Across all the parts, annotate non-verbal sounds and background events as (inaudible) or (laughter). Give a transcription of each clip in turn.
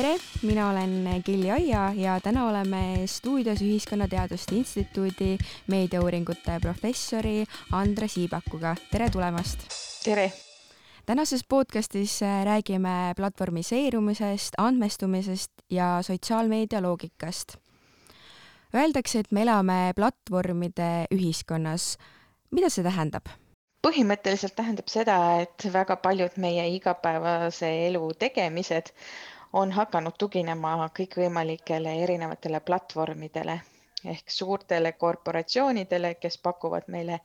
tere, mina olen Kelly Aia ja täna oleme stuudios Ühiskonnateaduste Instituudi meediauuringute professori Andres Iibakuga. tere tulemast! tere! tänases podcastis räägime platvormiseerumisest, andmestumisest ja sotsiaalmeedia loogikast. Öeldakse, et me elame platvormide ühiskonnas. mida see tähendab? põhimõtteliselt tähendab seda, et väga paljud meie igapäevase elu tegemised on hakanud tuginema kõikvõimalikele erinevatele platvormidele ehk suurtele korporatsioonidele, kes pakuvad meile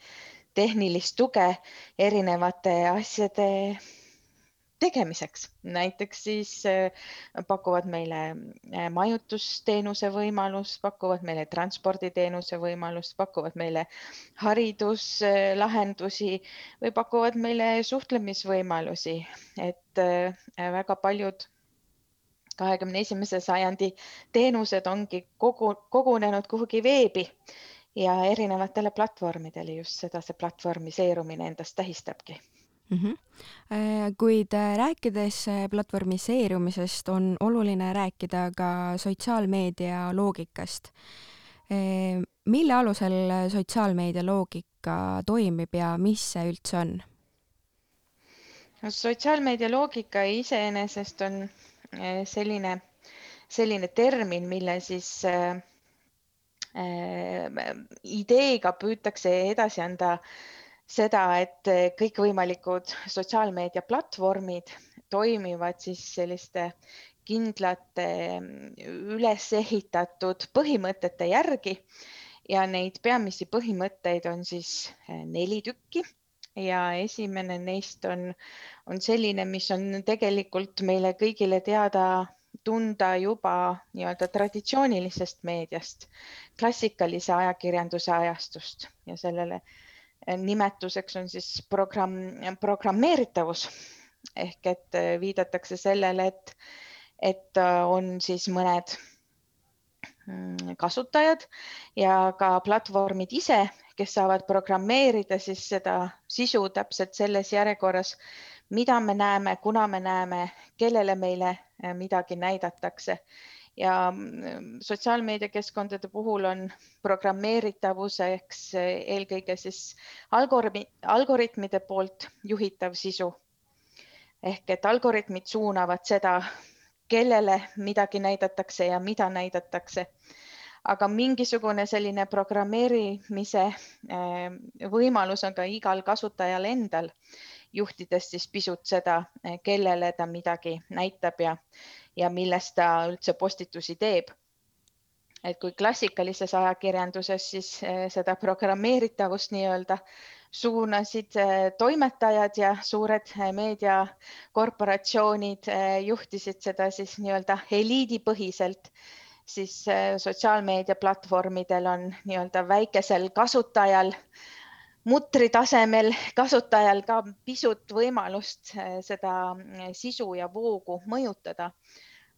tehnilist tuge erinevate asjade tegemiseks. näiteks siis äh, pakuvad meile äh, majutusteenuse võimalust, pakuvad meile transporditeenuse võimalust, pakuvad meile hariduslahendusi või pakuvad meile suhtlemisvõimalusi, et äh, väga paljud kahekümne esimese sajandi teenused ongi kogu, kogunenud kuhugi veebi ja erinevatele platvormidele, just seda see platvormiseerumine endast tähistabki mm. -hmm. kuid äh, rääkides äh, platvormiseerumisest, on oluline rääkida ka sotsiaalmeedia loogikast. mille alusel sotsiaalmeedia loogika toimib ja mis see üldse on? sotsiaalmeedia loogika iseenesest on selline, selline termin, mille siis äh, ideega püütakse edasi anda äh, seda, et kõikvõimalikud sotsiaalmeediaplatvormid toimivad siis selliste kindlate üles ehitatud põhimõtete järgi ja neid peamisi põhimõtteid on siis eh, neli tükki ja esimene neist on, on selline, mis on tegelikult meile kõigile teada tunda juba nii-öelda traditsioonilisest meediast, klassikalise ajakirjanduse ajastust. Ja sellele nimetuseks on siis programm, programmeeritavus. Ehk et äh, viidatakse sellele, et, et äh, on siis mõned kasutajad ja ka platvormid ise, kes saavad programmeerida siis seda sisu täpselt selles järjekorras, mida me näeme, kuna me näeme, kellele meile äh, midagi näidatakse ja mm, sotsiaalmeediakeskkondade puhul on programmeeritavuseks eelkõige siis algoritmi, algoritmide poolt juhitav sisu. ehk et algoritmid suunavad seda, kellele midagi näidatakse ja mida näidatakse. aga mingisugune selline programmeerimise eh, võimalus on ka igal kasutajal endal, juhtides siis pisut seda, eh, kellele ta midagi näitab ja ja millest ta üldse postitusi teeb. et kui klassikalises ajakirjanduses siis eh, seda programmeeritavust nii-öelda suunasid eh, toimetajad ja suured eh, meediakorporatsioonid juhtisid seda siis nii-öelda eliidipõhiselt, siis sotsiaalmeediaplatvormidel on nii-öelda väikesel kasutajal mutri tasemel kasutajal ka pisut võimalust seda sisu ja voogu mõjutada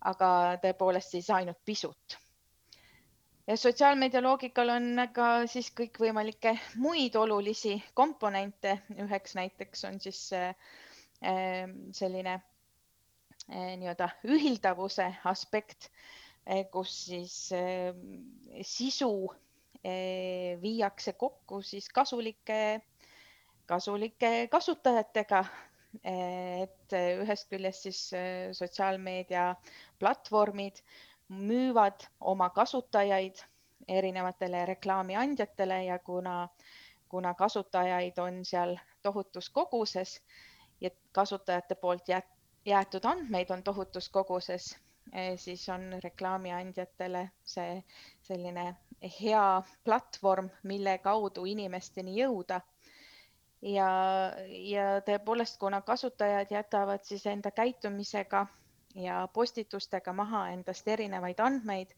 aga tõepoolest siis ainult pisut. Ja sotsiaalmeedia loogikal on ka siis kõikvõimalikke muid olulisi komponente, üheks näiteks on siis äh, selline äh, nii-öelda ühildavuse aspekt, äh, kus siis sisu viiakse kokku siis kasulike, kasulike kasutajatega. Et ühest küljest siis äh, sotsiaalmeedia platvormid müüvad oma kasutajaid erinevatele reklaamiandjatele ja kuna, kuna kasutajaid on seal tohutus koguses ja kasutajate poolt jäetud andmeid on tohutus koguses, eh, siis on reklaamiandjatele see selline hea platvorm, mille kaudu inimesteni jõuda. Ja, ja tõepoolest, kuna kasutajad jätavad siis enda käitumisega ja postitustega maha endast erinevaid andmeid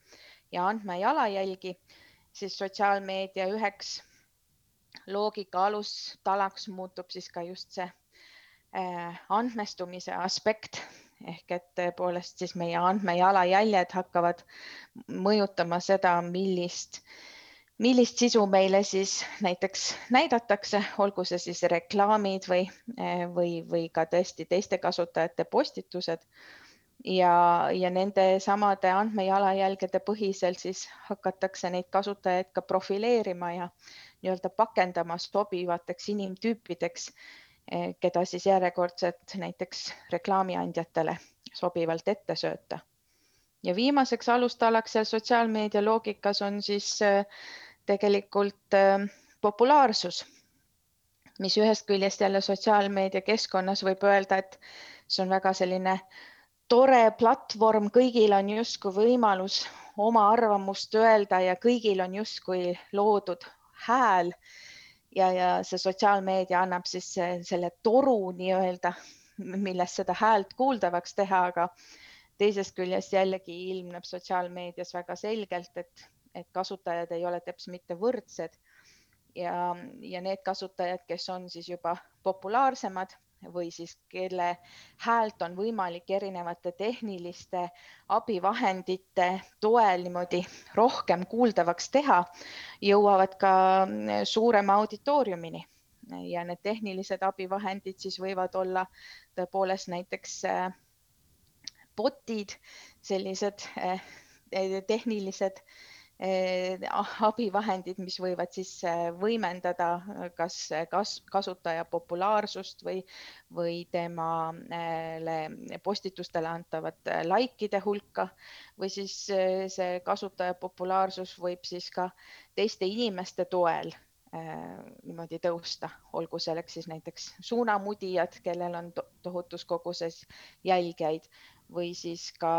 ja andmejalajälgi, siis sotsiaalmeedia üheks loogika alustalaks muutub siis ka just see äh, andmestumise aspekt ehk et tõepoolest siis meie andmejalajäljed hakkavad mõjutama seda, millist äh, millist sisu meile siis näiteks näidatakse, olgu see siis reklaamid või, või, või ka tõesti teiste kasutajate postitused. Ja, ja nende samade andmejalajälgede põhiselt siis hakatakse neid kasutajaid ka profileerima ja nii-öelda pakendama sobivateks inimtüüpideks, eh, keda siis järjekordselt näiteks reklaamiandjatele sobivalt ette sööta. ja viimaseks alustalaks seal sotsiaalmeedia loogikas on siis eh, tegelikult eh, populaarsus, mis ühest küljest jälle sotsiaalmeedia keskkonnas võib öelda, et see on väga selline tore platvorm, kõigil on justkui võimalus oma arvamust öelda ja kõigil on justkui loodud hääl. Ja, ja see sotsiaalmeedia annab siis selle toru nii-öelda, milles seda häält kuuldavaks teha, aga teisest küljest jällegi ilmneb sotsiaalmeedias väga selgelt, et, et kasutajad ei ole teps mitte võrdsed. Ja, ja need kasutajad, kes on siis juba populaarsemad või siis kelle häält on võimalik erinevate tehniliste abivahendite toel niimoodi rohkem kuuldavaks teha, jõuavad ka suurema auditooriumini. Ja need tehnilised abivahendid siis võivad olla tõepoolest näiteks äh, botid, sellised äh, tehnilised Eh, abivahendid, mis võivad siis eh, võimendada eh, kas, kas kasutaja populaarsust või, või temale postitustele antavat likeide hulka või siis see kasutaja populaarsus võib siis ka teiste inimeste toel niimoodi tõusta, olgu selleks siis näiteks suunamudijad, kellel on tohutus koguses jälgijaid või siis ka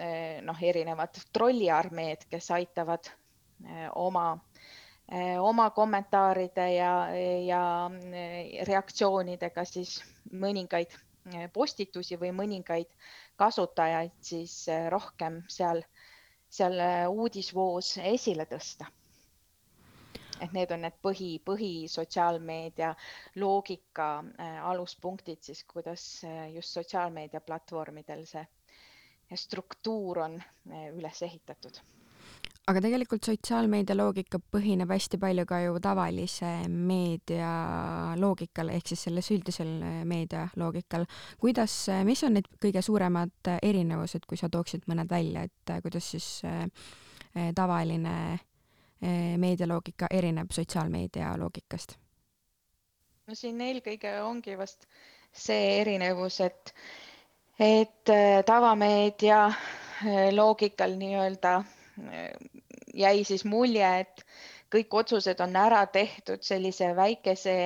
eh, noh, erinevad trolliarmeed, kes aitavad eh, oma, eh, oma kommentaaride ja, ja reaktsioonidega siis mõningaid postitusi või mõningaid kasutajaid siis rohkem seal, seal uudisvoos esile tõsta et need on need põhi, põhisotsiaalmeedia loogika äh, aluspunktid siis, kuidas äh, just sotsiaalmeedia platvormidel see struktuur on äh, üles ehitatud aga tegelikult sotsiaalmeedia loogika põhineb hästi palju ka ju tavalise meedia loogikal ehk siis selles üldisel meedia loogikal. kuidas, mis on need kõige suuremad erinevused, kui sa tooksid mõned välja, et kuidas siis tavaline meedialoogika erineb sotsiaalmeedia loogikast? no siin eelkõige ongi vast see erinevus, et, et eh, tavameedia eh, loogikal nii-öelda jäi siis mulje, et kõik otsused on ära tehtud sellise väikese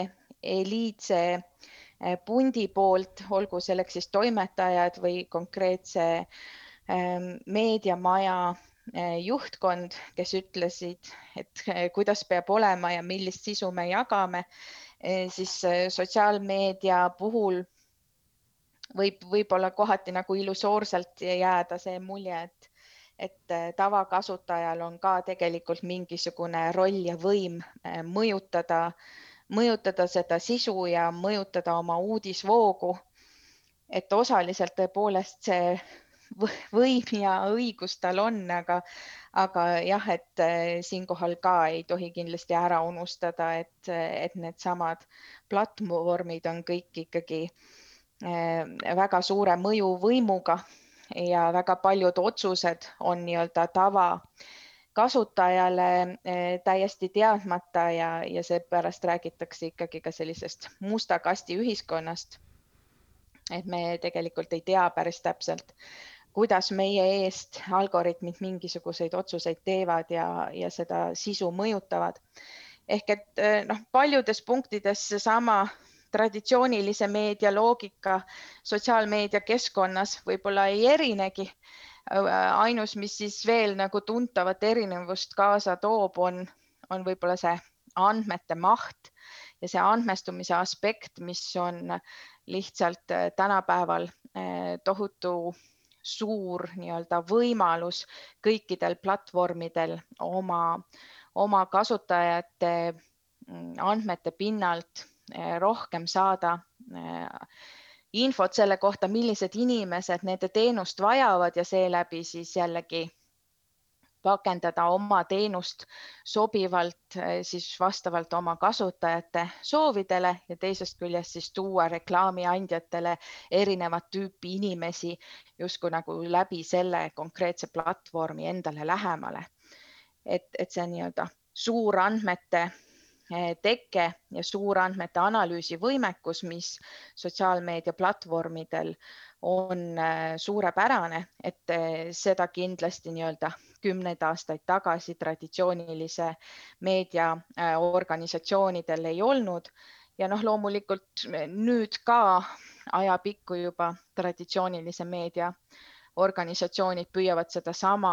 eliitse pundi poolt, olgu selleks siis toimetajad või konkreetse meediamaja Eh, juhtkond, kes ütlesid, et eh, kuidas peab olema ja millist sisu me jagame, eh, siis sotsiaalmeedia puhul võib võib-olla kohati nagu illusoorselt jääda see mulje, et, et tavakasutajal on ka tegelikult mingisugune roll ja võim mõjutada, mõjutada seda sisu ja mõjutada oma uudisvoogu. et osaliselt tõepoolest see võim ja õigus tal on, aga, aga jah, et eh, siinkohal ka ei tohi kindlasti ära unustada, et, et needsamad platvormid on kõik ikkagi eh, väga suure mõjuvõimuga ja väga paljud otsused on nii-öelda tava kasutajale eh, täiesti teadmata ja, ja seepärast räägitakse ikkagi ka sellisest musta kasti ühiskonnast. et me tegelikult ei tea päris täpselt, kuidas meie eest algoritmid mingisuguseid otsuseid teevad ja, ja seda sisu mõjutavad. ehk et eh, noh, paljudes punktides seesama traditsioonilise meedia loogika sotsiaalmeedia keskkonnas võib-olla ei erinegi. ainus, mis siis veel nagu tuntavat erinevust kaasa toob, on, on võib-olla see andmete maht ja see andmestumise aspekt, mis on lihtsalt eh, tänapäeval eh, tohutu suur nii-öelda võimalus kõikidel platvormidel oma, oma kasutajate mm, andmete pinnalt eh, rohkem saada eh, infot selle kohta, millised inimesed nende teenust vajavad ja seeläbi siis jällegi pakendada oma teenust sobivalt siis vastavalt oma kasutajate soovidele ja teisest küljest siis tuua reklaamiandjatele erinevat tüüpi inimesi justkui nagu läbi selle konkreetse platvormi endale lähemale. et, et see nii-öelda suurandmete Eh, teke ja suurandmete analüüsi võimekus, mis sotsiaalmeedia platvormidel on eh, suurepärane, et eh, seda kindlasti nii-öelda kümneid aastaid tagasi traditsioonilise meedia organisatsioonidel ei olnud. Ja noh, loomulikult nüüd ka ajapikku juba traditsioonilise meedia organisatsioonid püüavad sedasama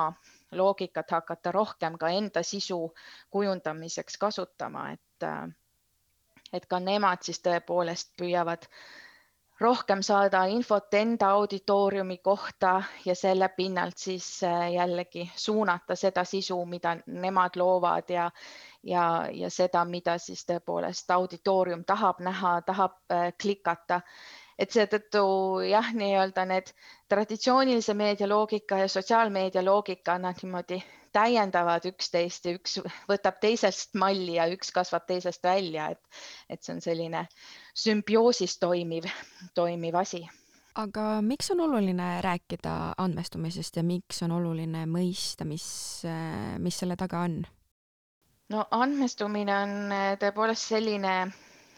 loogikat hakata rohkem ka enda sisu kujundamiseks kasutama, et, et ka nemad siis tõepoolest püüavad rohkem saada infot enda auditooriumi kohta ja selle pinnalt siis äh, jällegi suunata seda sisu, mida nemad loovad ja, ja, ja seda, mida siis tõepoolest auditoorium tahab näha, tahab äh, klikata. Et seetõttu jah, nii-öelda need traditsioonilise meedia loogika ja sotsiaalmeedia loogika, nad niimoodi täiendavad üksteist ja üks võtab teisest malli ja üks kasvab teisest välja, et, et see on selline sümbioosis toimiv, toimiv asi aga miks on oluline rääkida andmestumisest ja miks on oluline mõista, mis, mis selle taga on? no andmestumine on tõepoolest selline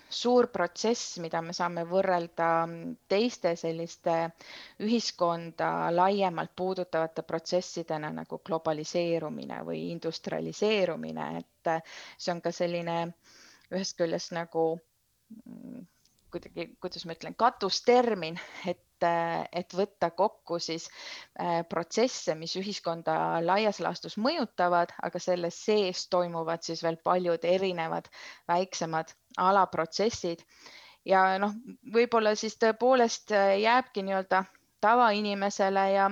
suur protsess, mida me saame võrrelda teiste selliste ühiskonda laiemalt puudutavate protsessidena nagu globaliseerumine või industrialiseerumine, et see on ka selline ühest küljest nagu kuidagi, kuidas ma ütlen, katustermin, et et võtta kokku siis äh, protsesse, mis ühiskonda laias laastus mõjutavad, aga selles sees toimuvad siis veel paljud erinevad väiksemad alaprotsessid. Ja noh, võib-olla siis tõepoolest äh, jääbki nii-öelda tavainimesele ja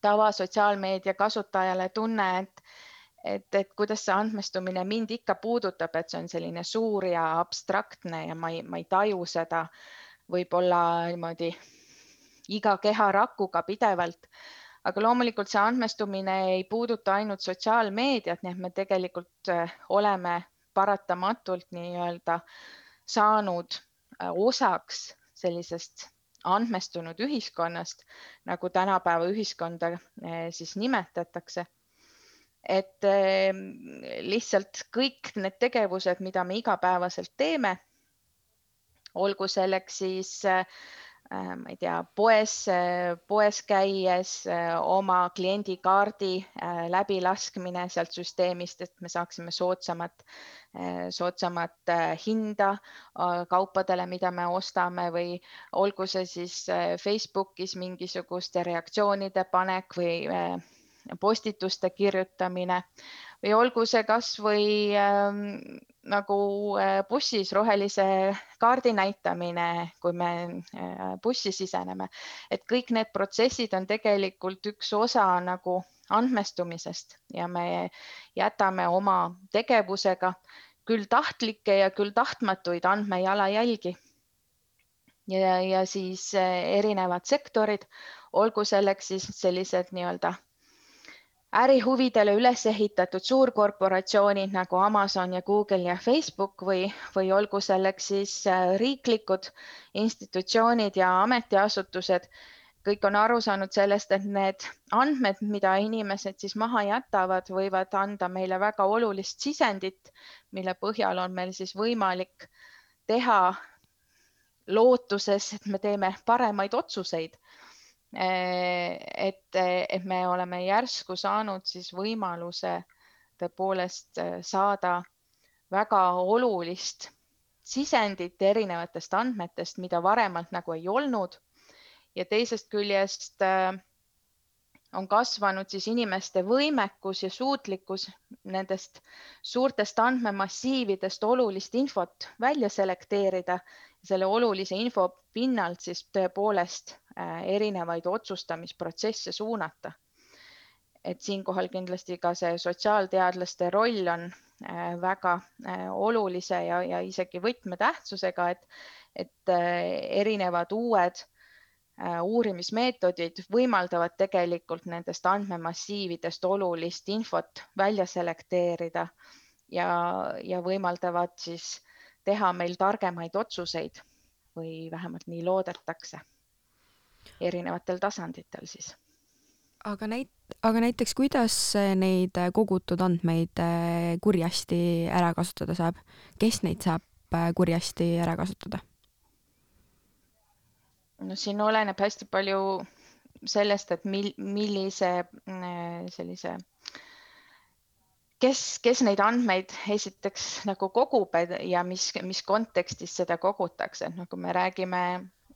tava sotsiaalmeedia kasutajale tunne, et et, et kuidas see andmestumine mind ikka puudutab, et see on selline suur ja abstraktne ja ma ei, ma ei taju seda võib-olla niimoodi iga keharakuga pidevalt. aga loomulikult see andmestumine ei puuduta ainult sotsiaalmeediat, nii et me tegelikult äh, oleme paratamatult nii-öelda saanud äh, osaks sellisest andmestunud ühiskonnast, nagu tänapäeva ühiskonda äh, siis nimetatakse. et lihtsalt kõik need tegevused, mida me igapäevaselt teeme, olgu selleks siis äh, Äh, ma ei tea, poes, äh, poes käies oma kliendikaardi läbilaskmine sealt süsteemist, et me saaksime soodsamat, soodsamat hinda kaupadele, mida me ostame või olgu see siis Facebookis mingisuguste reaktsioonide panek või postituste kirjutamine või olgu see kasvõi äh, nagu äh, bussis rohelise kaardi näitamine, kui me äh, bussi siseneme, et kõik need protsessid on tegelikult üks osa nagu andmestumisest ja me jätame oma tegevusega küll tahtlikke ja küll tahtmatuid andmejalajälgi. ja, ja siis äh, erinevad sektorid, olgu selleks siis sellised nii-öelda ärihuvidele üles ehitatud suurkorporatsioonid nagu Amazon ja Google ja Facebook või, või olgu selleks siis äh, riiklikud institutsioonid ja ametiasutused, kõik on aru saanud sellest, et need andmed, mida inimesed siis maha jätavad, võivad anda meile väga olulist sisendit, mille põhjal on meil siis võimalik teha lootuses, et me teeme paremaid otsuseid et, et me oleme järsku saanud siis võimaluse tõepoolest eh, saada väga olulist sisendit erinevatest andmetest, mida varemalt nagu ei olnud. ja teisest küljest eh, on kasvanud siis inimeste võimekus ja suutlikkus nendest suurtest andmemassiividest olulist infot välja selekteerida selle olulise info pinnalt siis tõepoolest äh, erinevaid otsustamisprotsesse suunata. et siinkohal kindlasti ka see sotsiaalteadlaste roll on äh, väga äh, olulise ja, ja isegi võtmetähtsusega, et, et erinevad uued uurimismeetodid võimaldavad tegelikult nendest andmemassiividest olulist infot välja selekteerida ja, ja võimaldavad siis teha meil targemaid otsuseid või vähemalt nii loodetakse erinevatel tasanditel siis. aga näit-, aga näiteks kuidas neid kogutud andmeid äh, kurjasti ära kasutada saab, kes neid saab äh, kurjasti ära kasutada? no siin oleneb hästi palju sellest, et mil-, millise äh, sellise kes, kes neid andmeid esiteks nagu kogub ja mis, mis kontekstis seda kogutakse, et noh, kui me räägime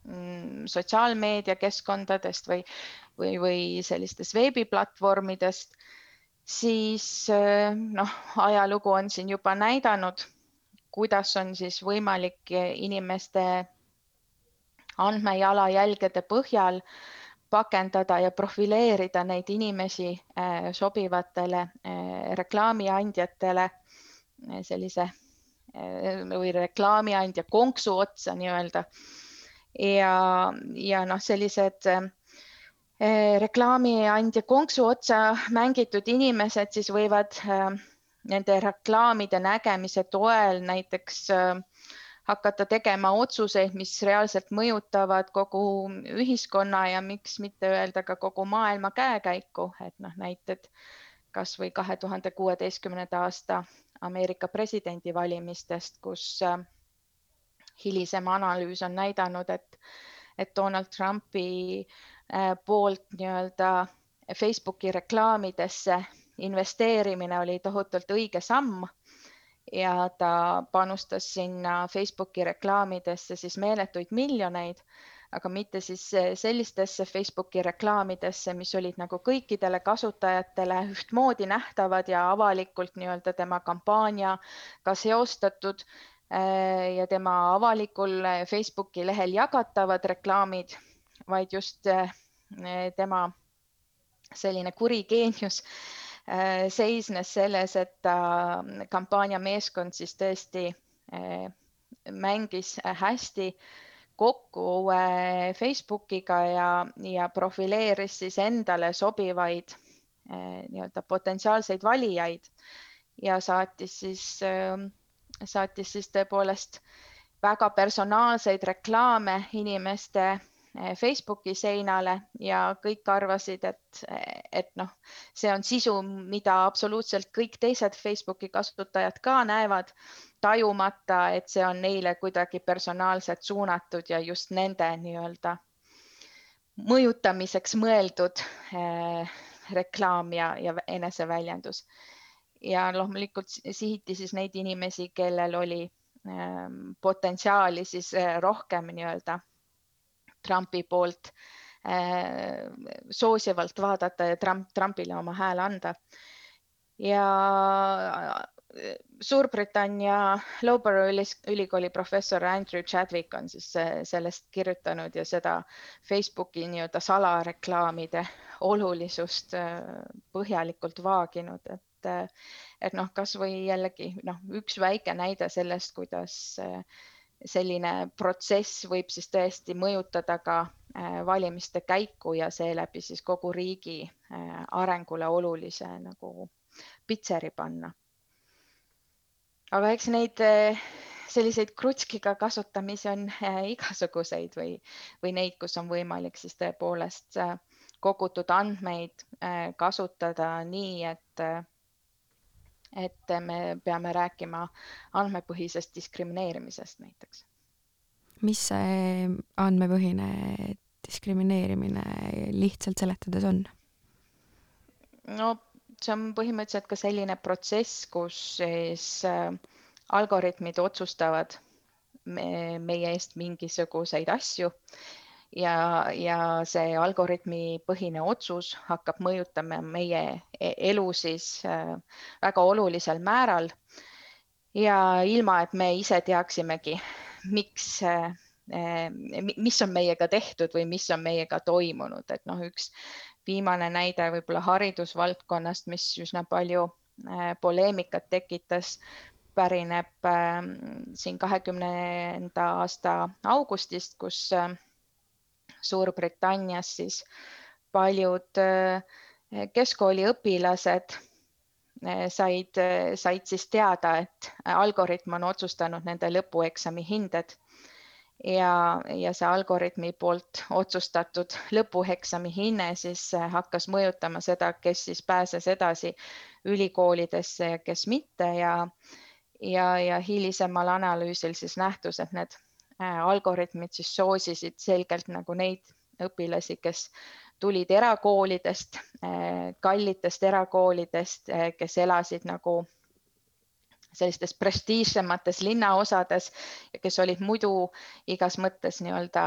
Mm, sotsiaalmeediakeskkondadest või, või, või sellistest veebiplatvormidest, siis eh, noh, ajalugu on siin juba näidanud, kuidas on siis võimalik inimeste andmejalajälgede põhjal pakendada ja profileerida neid inimesi eh, sobivatele eh, reklaamiandjatele sellise või reklaamiandja konksu otsa nii-öelda. Ja, ja noh, sellised reklaamiandja konksu otsa mängitud inimesed siis võivad nende reklaamide nägemise toel näiteks eh, hakata tegema otsuseid, mis reaalselt mõjutavad kogu ühiskonna ja miks mitte öelda ka kogu maailma käekäiku, et noh, näited kasvõi kahe tuhande kuueteistkümnenda aasta Ameerika presidendivalimistest, kus hilisem analüüs on näidanud, et, et Donald Trumpi äh, poolt nii-öelda Facebooki reklaamidesse investeerimine oli tohutult õige samm ja ta panustas sinna Facebooki reklaamidesse siis meeletuid miljoneid, aga mitte siis sellistesse Facebooki reklaamidesse, mis olid nagu kõikidele kasutajatele ühtmoodi nähtavad ja avalikult nii-öelda tema kampaaniaga seostatud Äh, ja tema avalikul äh, Facebooki lehel jagatavad reklaamid, vaid just tema selline kuri geenius seisnes selles, et ta kampaaniameeskond siis tõesti mängis hästi kokku Facebookiga ja, ja profileeris siis endale sobivaid nii-öelda potentsiaalseid valijaid. Ja saatis siis saatis siis tõepoolest väga personaalseid reklaame inimeste Facebooki seinale ja kõik arvasid, et, et noh, see on sisu, mida absoluutselt kõik teised Facebooki kasutajad ka näevad, tajumata, et see on neile kuidagi personaalselt suunatud ja just nende nii-öelda mõjutamiseks mõeldud eh, reklaam ja, ja eneseväljendus. Ja loomulikult sihiti siis neid inimesi, kellel oli ähm, potentsiaali siis äh, rohkem nii-öelda Trumpi poolt äh, soosivalt vaadata ja Trump, Trumpile oma hääle anda. ja äh, Suurbritannia Loughborough ülikooli professor Andrew Chadwick on siis sellest kirjutanud ja seda Facebooki nii-öelda salareklaamide olulisust põhjalikult vaaginud, et et, noh, kasvõi jällegi noh, üks väike näide sellest, kuidas eh, selline protsess võib siis tõesti mõjutada ka eh, valimiste käiku ja seeläbi siis kogu riigi eh, arengule olulise nagu pitseri panna. aga eks neid selliseid krutskiga kasutamisi on igasuguseid või, või neid, kus on võimalik siis tõepoolest kogutud andmeid kasutada nii, et et me peame rääkima andmepõhisest diskrimineerimisest näiteks. mis see andmepõhine diskrimineerimine lihtsalt seletades on? no see on põhimõtteliselt ka selline protsess, kus siis äh, algoritmid otsustavad me, meie eest mingisuguseid asju ja, ja see algoritmi põhine otsus hakkab mõjutama meie e-, elu siis äh, väga olulisel määral. ja ilma, et me ise teaksimegi, miks, äh, mis on meiega tehtud või mis on meiega toimunud, et noh, üks viimane näide võib-olla haridusvaldkonnast, mis üsna palju äh, poleemikat tekitas, pärineb siin kahekümnenda aasta augustist, kus Suurbritannias siis paljud keskkooliõpilased said, said siis teada, et algoritm on otsustanud nende lõpueksami hinded. Ja, ja see algoritmi poolt otsustatud lõpueksami hinne siis hakkas mõjutama seda, kes siis pääses edasi ülikoolidesse ja kes mitte ja, ja, ja hilisemal analüüsil siis nähtus, et need algoritmid siis soosisid selgelt nagu neid õpilasi, kes tulid erakoolidest, äh, kallitest erakoolidest, äh, kes elasid nagu sellistes prestiižsemates linnaosades ja kes olid muidu igas mõttes nii-öelda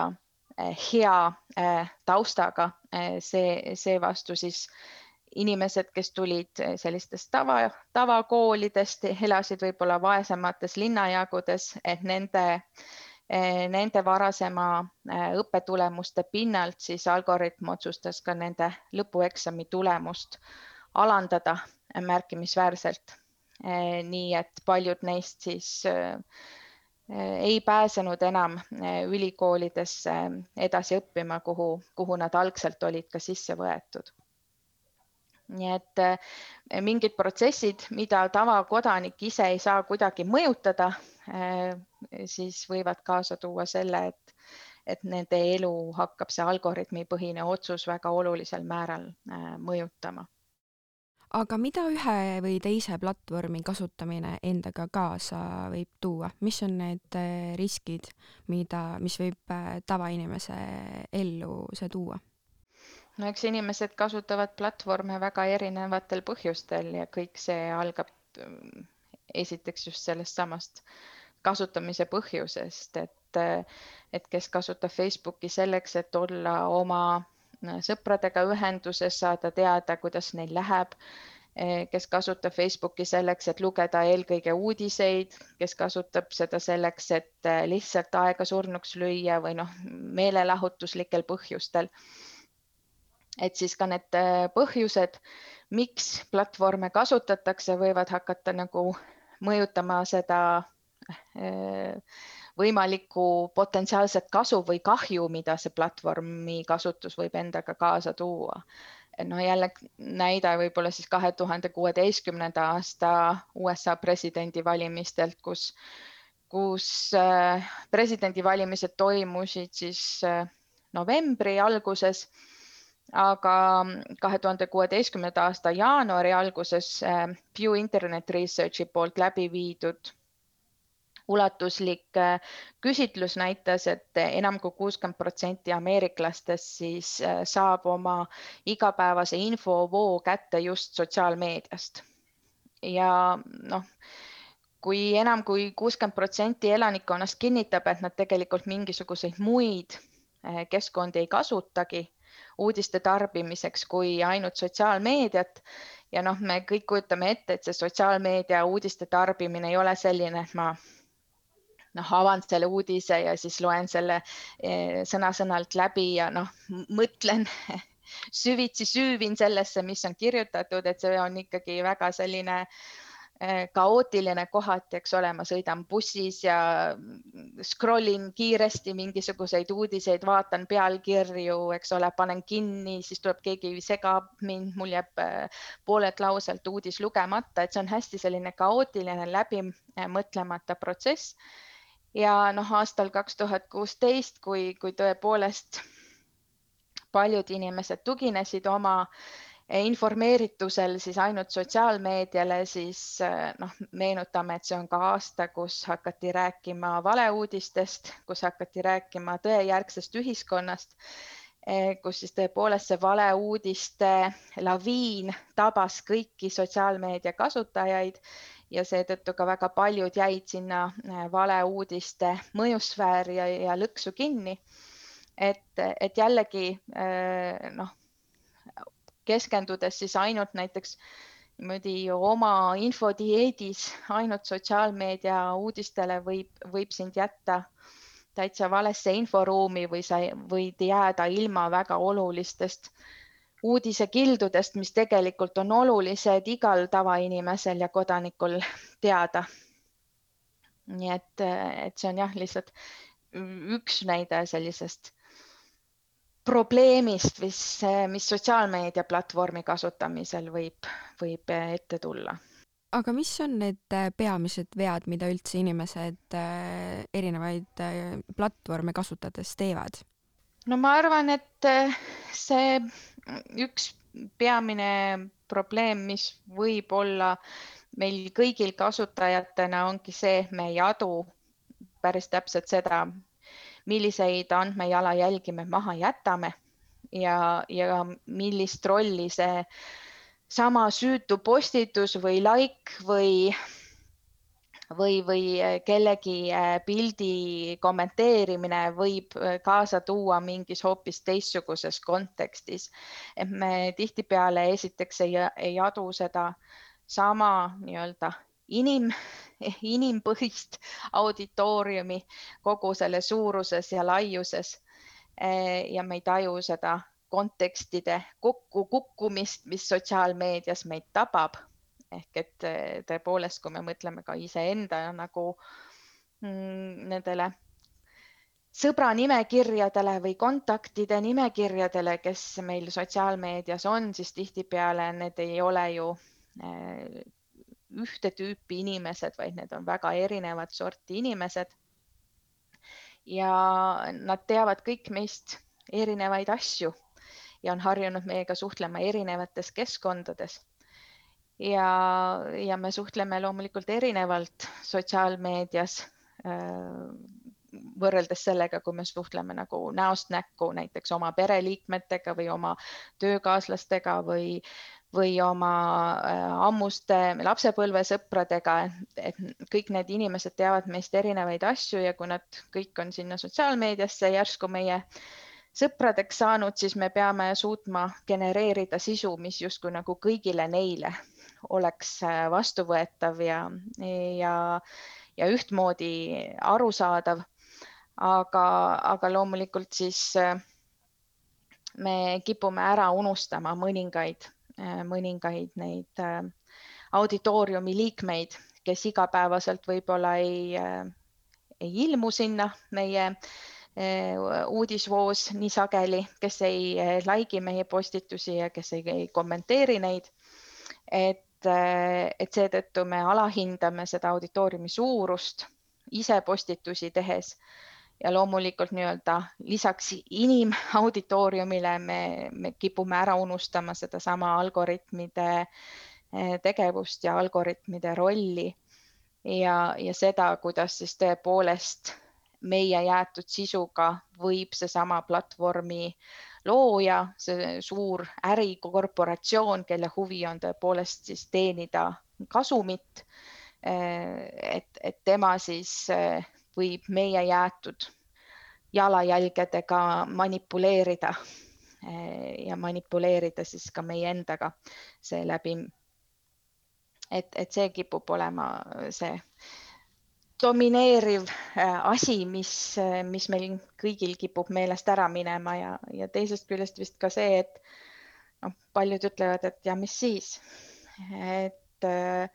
hea taustaga, see, seevastu siis inimesed, kes tulid sellistest tava, tavakoolidest, elasid võib-olla vaesemates linnajagudes, et nende, nende varasema õppetulemuste pinnalt siis algoritm otsustas ka nende lõpueksami tulemust alandada märkimisväärselt Eh, nii et paljud neist siis eh, ei pääsenud enam eh, ülikoolidesse edasi õppima, kuhu, kuhu nad algselt olid ka sisse võetud. nii et mingid protsessid, mida tavakodanik ise ei saa kuidagi mõjutada, siis võivad kaasa tuua selle, et, et nende elu hakkab see algoritmipõhine otsus väga olulisel määral mõjutama aga mida ühe või teise platvormi kasutamine endaga kaasa võib tuua, mis on need äh, riskid, mida, mis võib äh, tavainimese ellu see tuua? no eks inimesed kasutavad platvorme väga erinevatel põhjustel ja kõik see algab äh, esiteks just sellest samast kasutamise põhjusest, et, et kes kasutab Facebooki selleks, et olla oma sõpradega ühenduses, saada teada, kuidas neil läheb, eh, kes kasutab Facebooki selleks, et lugeda eelkõige uudiseid, kes kasutab seda selleks, et eh, lihtsalt aega surnuks lüüa või noh, meelelahutuslikel põhjustel. et siis ka need põhjused, miks platvorme kasutatakse, võivad hakata nagu mõjutama seda võimalikku potentsiaalset kasu või kahju, mida see platvormi kasutus võib endaga kaasa tuua. no jälle näide võib-olla siis kahe tuhande kuueteistkümnenda aasta USA presidendivalimistelt, kus, kus äh, presidendivalimised toimusid siis äh, novembri alguses aga kahe tuhande kuueteistkümnenda aasta jaanuari alguses äh, Pew Internet Researchi poolt läbi viidud ulatuslik äh, küsitlus näitas, et enam kui kuuskümmend protsenti ameeriklastest siis äh, saab oma igapäevase infovoo kätte just sotsiaalmeediast. ja noh, kui enam kui kuuskümmend protsenti elanikkonnast kinnitab, et nad tegelikult mingisuguseid muid äh, keskkondi ei kasutagi uudiste tarbimiseks kui ainult sotsiaalmeediat ja noh, me kõik kujutame ette, et see sotsiaalmeedia uudiste tarbimine ei ole selline, et ma noh, avan selle uudise ja siis loen selle eh, sõna-sõnalt läbi ja noh, mõtlen (laughs) süvitsi süüvin sellesse, mis on kirjutatud, et see on ikkagi väga selline eh, kaootiline kohati, eks ole, ma sõidan bussis ja scroll in kiiresti mingisuguseid uudiseid, vaatan pealkirju, eks ole, panen kinni, siis tuleb keegi segab mind, mul jääb eh, poolelt lauselt uudis lugemata, et see on hästi selline kaootiline läbimõtlemata protsess ja noh, aastal kaks tuhat kuusteist, kui, kui tõepoolest paljud inimesed tuginesid oma informeeritusel siis ainult sotsiaalmeediale, siis noh, meenutame, et see on ka aasta, kus hakati rääkima valeuudistest, kus hakati rääkima tõejärgsest ühiskonnast, kus siis tõepoolest see valeuudiste laviin tabas kõiki sotsiaalmeedia kasutajaid ja seetõttu ka väga paljud jäid sinna äh, valeuudiste mõjusfääri ja, ja lõksu kinni. et, et jällegi äh, noh, keskendudes siis ainult näiteks niimoodi oma infodieedis ainult sotsiaalmeedia uudistele võib, võib sind jätta täitsa valesse inforuumi või sa võid jääda ilma väga olulistest uudisekildudest, mis tegelikult on olulised igal tavainimesel ja kodanikul teada. nii et, et see on jah, lihtsalt üks näide sellisest probleemist, mis, mis sotsiaalmeediaplatvormi kasutamisel võib, võib ette tulla aga mis on need peamised vead, mida üldse inimesed äh, erinevaid äh, platvorme kasutades teevad? No ma arvan, et see üks peamine probleem, mis võib olla meil kõigil kasutajatena, ongi see, et me ei adu päris täpselt seda, milliseid andmejalajälgi me maha jätame ja, ja millist rolli see sama süütu postitus või like või, või, või kellegi äh, pildi kommenteerimine võib äh, kaasa tuua mingis hoopis teistsuguses kontekstis. et me tihtipeale esiteks ei, ei adu seda sama nii-öelda inim, (laughs) inimpõhist auditooriumi kogu selle suuruses ja laiuses. Äh, ja me ei taju seda kontekstide kokkukukkumist, mis sotsiaalmeedias meid tabab. Ehk et eh, tõepoolest, kui me mõtleme ka iseenda nagu mm, nendele sõbranimekirjadele või kontaktide nimekirjadele, kes meil sotsiaalmeedias on, siis tihtipeale need ei ole ju eh, ühte tüüpi inimesed, vaid need on väga erinevat sorti inimesed. ja nad teavad kõik meist erinevaid asju ja on harjunud meiega suhtlema erinevates keskkondades. Ja, ja me suhtleme loomulikult erinevalt sotsiaalmeedias äh, võrreldes sellega, kui me suhtleme nagu näost näkku näiteks oma pereliikmetega või oma töökaaslastega või, või oma äh, ammuste lapsepõlvesõpradega, et kõik need inimesed teavad meist erinevaid asju ja kui nad kõik on sinna sotsiaalmeediasse järsku meie sõpradeks saanud, siis me peame suutma genereerida sisu, mis justkui nagu kõigile neile oleks äh, vastuvõetav ja, ja, ja ühtmoodi arusaadav. aga, aga loomulikult siis äh, me kipume ära unustama mõningaid, äh, mõningaid neid auditooriumi liikmeid, kes igapäevaselt võib-olla ei, ei ilmu sinna meie uudisvoos nii sageli, kes ei like'i meie postitusi ja kes ei, ei kommenteeri neid. et, et seetõttu me alahindame seda auditooriumi suurust ise postitusi tehes. Ja loomulikult nii-öelda lisaks inimauditooriumile me, me kipume ära unustama sedasama algoritmide tegevust ja algoritmide rolli. Ja, ja seda, kuidas siis tõepoolest meie jäetud sisuga võib seesama platvormi looja, see suur ärikorporatsioon, kelle huvi on tõepoolest siis teenida kasumit. et, et tema siis eh, võib meie jäetud jalajälgedega manipuleerida eh, ja manipuleerida siis ka meie endaga seeläbi. et, et see kipub olema see domineeriv äh, asi, mis, äh, mis meil kõigil kipub meelest ära minema ja, ja teisest küljest vist ka see, et noh, paljud ütlevad, et ja mis siis, et äh,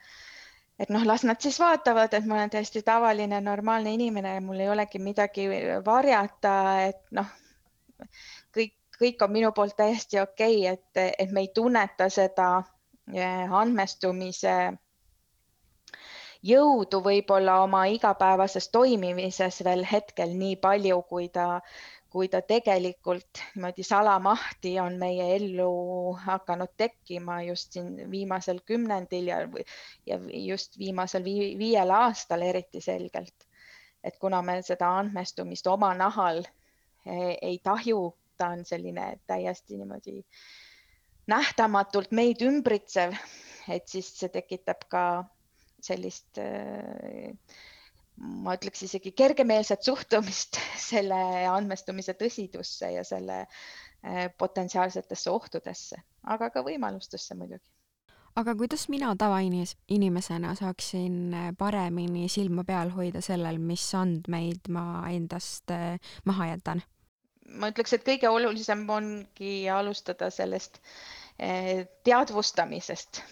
et noh, las nad siis vaatavad, et ma olen täiesti tavaline normaalne inimene mul ei olegi midagi varjata, et noh, kõik, kõik on minu poolt täiesti okei okay,, et, et me ei tunneta seda andmestumise jõudu võib-olla oma igapäevases toimimises veel hetkel nii palju, kui ta, kui ta tegelikult niimoodi salamahti on meie ellu hakanud tekkima just siin viimasel kümnendil ja, ja just viimasel viiel aastal eriti selgelt. et kuna me seda andmestumist oma nahal ei, ei taju, ta on selline täiesti niimoodi nähtamatult meid ümbritsev, et siis see tekitab ka sellist äh, ma ütleks isegi kergemeelset suhtumist (laughs) selle andmestumise tõsidusse ja selle äh, potentsiaalsetesse ohtudesse, aga ka võimalustesse muidugi. aga kuidas mina tavainimesena saaksin äh, paremini silma peal hoida sellel, mis andmeid ma endast maha jätan? ma ütleks, et kõige olulisem ongi alustada sellest teadvustamisest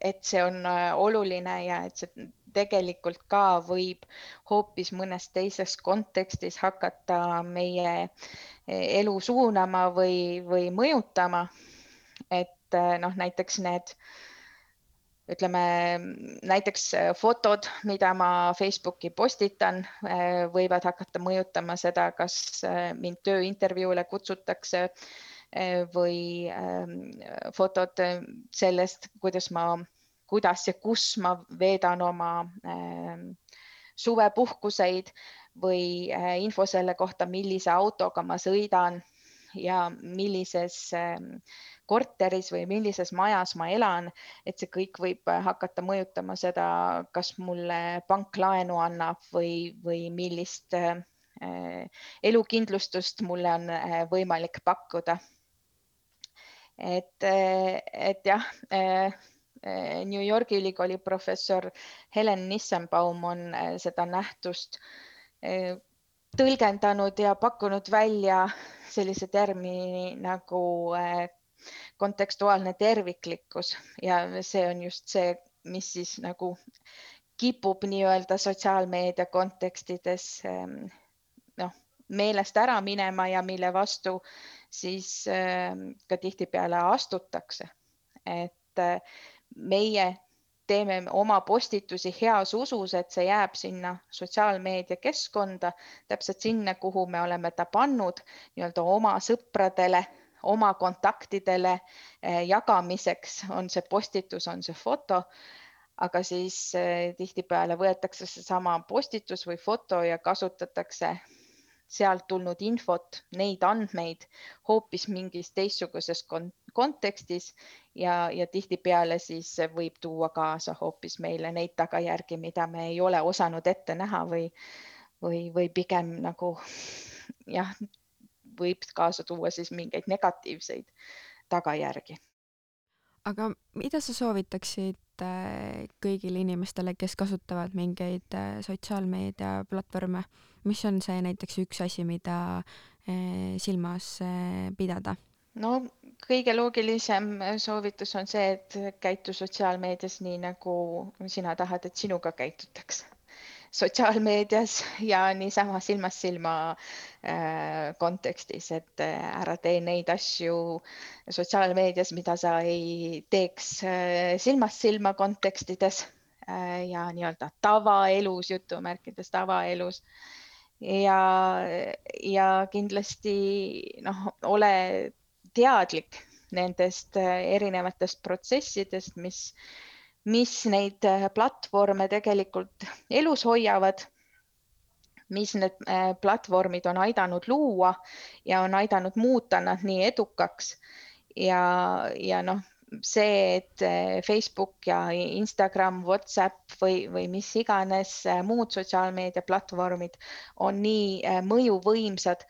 et see on äh, oluline ja et see tegelikult ka võib hoopis mõnes teises kontekstis hakata meie elu suunama või, või mõjutama. et noh, näiteks need ütleme näiteks fotod, mida ma Facebooki postitan, võivad hakata mõjutama seda, kas mind tööintervjuule kutsutakse või ähm, fotod sellest, kuidas ma, kuidas ja kus ma veedan oma ähm, suvepuhkuseid või äh, info selle kohta, millise autoga ma sõidan ja millises ähm, korteris või millises majas ma elan, et see kõik võib hakata mõjutama seda, kas mulle pank laenu annab või, või millist äh, elukindlustust mulle on äh, võimalik pakkuda et, et jah, New Yorgi ülikooli professor Helen Nissenbaum on eh, seda nähtust eh, tõlgendanud ja pakkunud välja sellise termini nagu eh, kontekstuaalne terviklikkus. Ja see on just see, mis siis nagu kipub nii-öelda sotsiaalmeedia kontekstides noh, meelest ära minema ja mille vastu siis ähm, ka tihtipeale astutakse. et äh, meie teeme oma postitusi heas usus, et see jääb sinna sotsiaalmeedia keskkonda, täpselt sinna, kuhu me oleme ta pannud nii-öelda oma sõpradele, oma kontaktidele äh, jagamiseks, on see postitus, on see foto aga siis äh, tihtipeale võetakse seesama postitus või foto ja kasutatakse sealt tulnud infot, neid andmeid hoopis mingis teistsuguses kontekstis ja, ja tihtipeale siis võib tuua kaasa hoopis meile neid tagajärgi, mida me ei ole osanud ette näha või, või, või pigem nagu jah, võib kaasa tuua siis mingeid negatiivseid tagajärgi. aga mida sa soovitaksid äh, kõigile inimestele, kes kasutavad mingeid äh, sotsiaalmeedia platvorme mis on see näiteks üks asi, mida eh, silmas pidada? no kõige loogilisem soovitus on see, et käitu sotsiaalmeedias nii, nagu sina tahad, et sinuga käitutakse sotsiaalmeedias (laughs) ja niisama silmast silma äh, kontekstis, et äh, ära tee neid asju sotsiaalmeedias, mida sa ei teeks äh, silmast silma kontekstides ja nii-öelda tavaelus, jutumärkides tavaelus. Ja, ja kindlasti noh, ole teadlik nendest erinevatest protsessidest, mis, mis neid äh, platvorme tegelikult elus hoiavad, mis need äh, platvormid on aidanud luua ja on aidanud muuta nad nii edukaks. Ja, ja noh see, et eh, Facebook ja Instagram, Whatsapp või, või mis iganes muud sotsiaalmeediaplatvormid on nii mõjuvõimsad,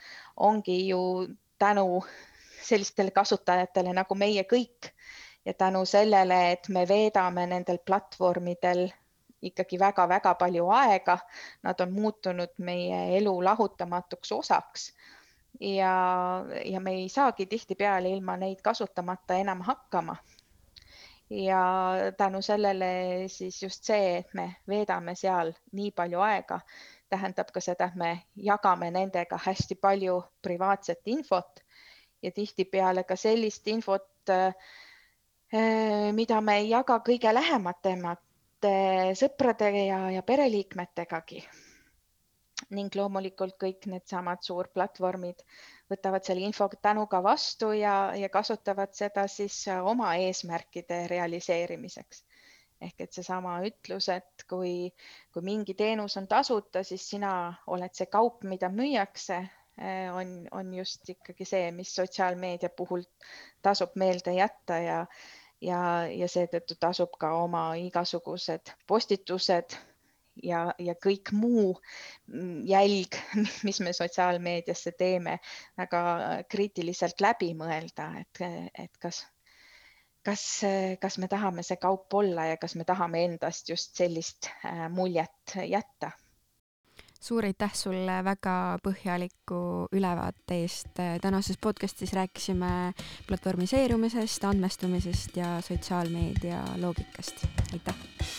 ongi ju tänu sellistele kasutajatele nagu meie kõik ja tänu sellele, et me veedame nendel platvormidel ikkagi väga-väga palju aega, nad on muutunud meie elu lahutamatuks osaks ja, ja me ei saagi tihtipeale ilma neid kasutamata enam hakkama. ja tänu sellele siis just see, et me veedame seal nii palju aega, tähendab ka seda, et me jagame nendega hästi palju privaatset infot ja tihtipeale ka sellist infot, eh, mida me ei jaga kõige lähematemate sõprade ja, ja pereliikmetegagi ning loomulikult kõik needsamad suurplatvormid võtavad selle info tänuga vastu ja, ja kasutavad seda siis oma eesmärkide realiseerimiseks. ehk et seesama ütlus, et kui, kui mingi teenus on tasuta, siis sina oled see kaup, mida müüakse, eh, on, on just ikkagi see, mis sotsiaalmeedia puhul tasub meelde jätta ja ja, ja seetõttu tasub ka oma igasugused postitused ja, ja kõik muu mm, jälg, (laughs) mis me sotsiaalmeediasse teeme, väga kriitiliselt läbi mõelda, et, et kas, kas, kas me tahame see kaup olla ja kas me tahame endast just sellist äh, muljet jätta suur aitäh sulle väga põhjaliku ülevaate eest. tänases podcastis rääkisime platvormiseerumisest, andmestumisest ja sotsiaalmeedia loogikast. aitäh!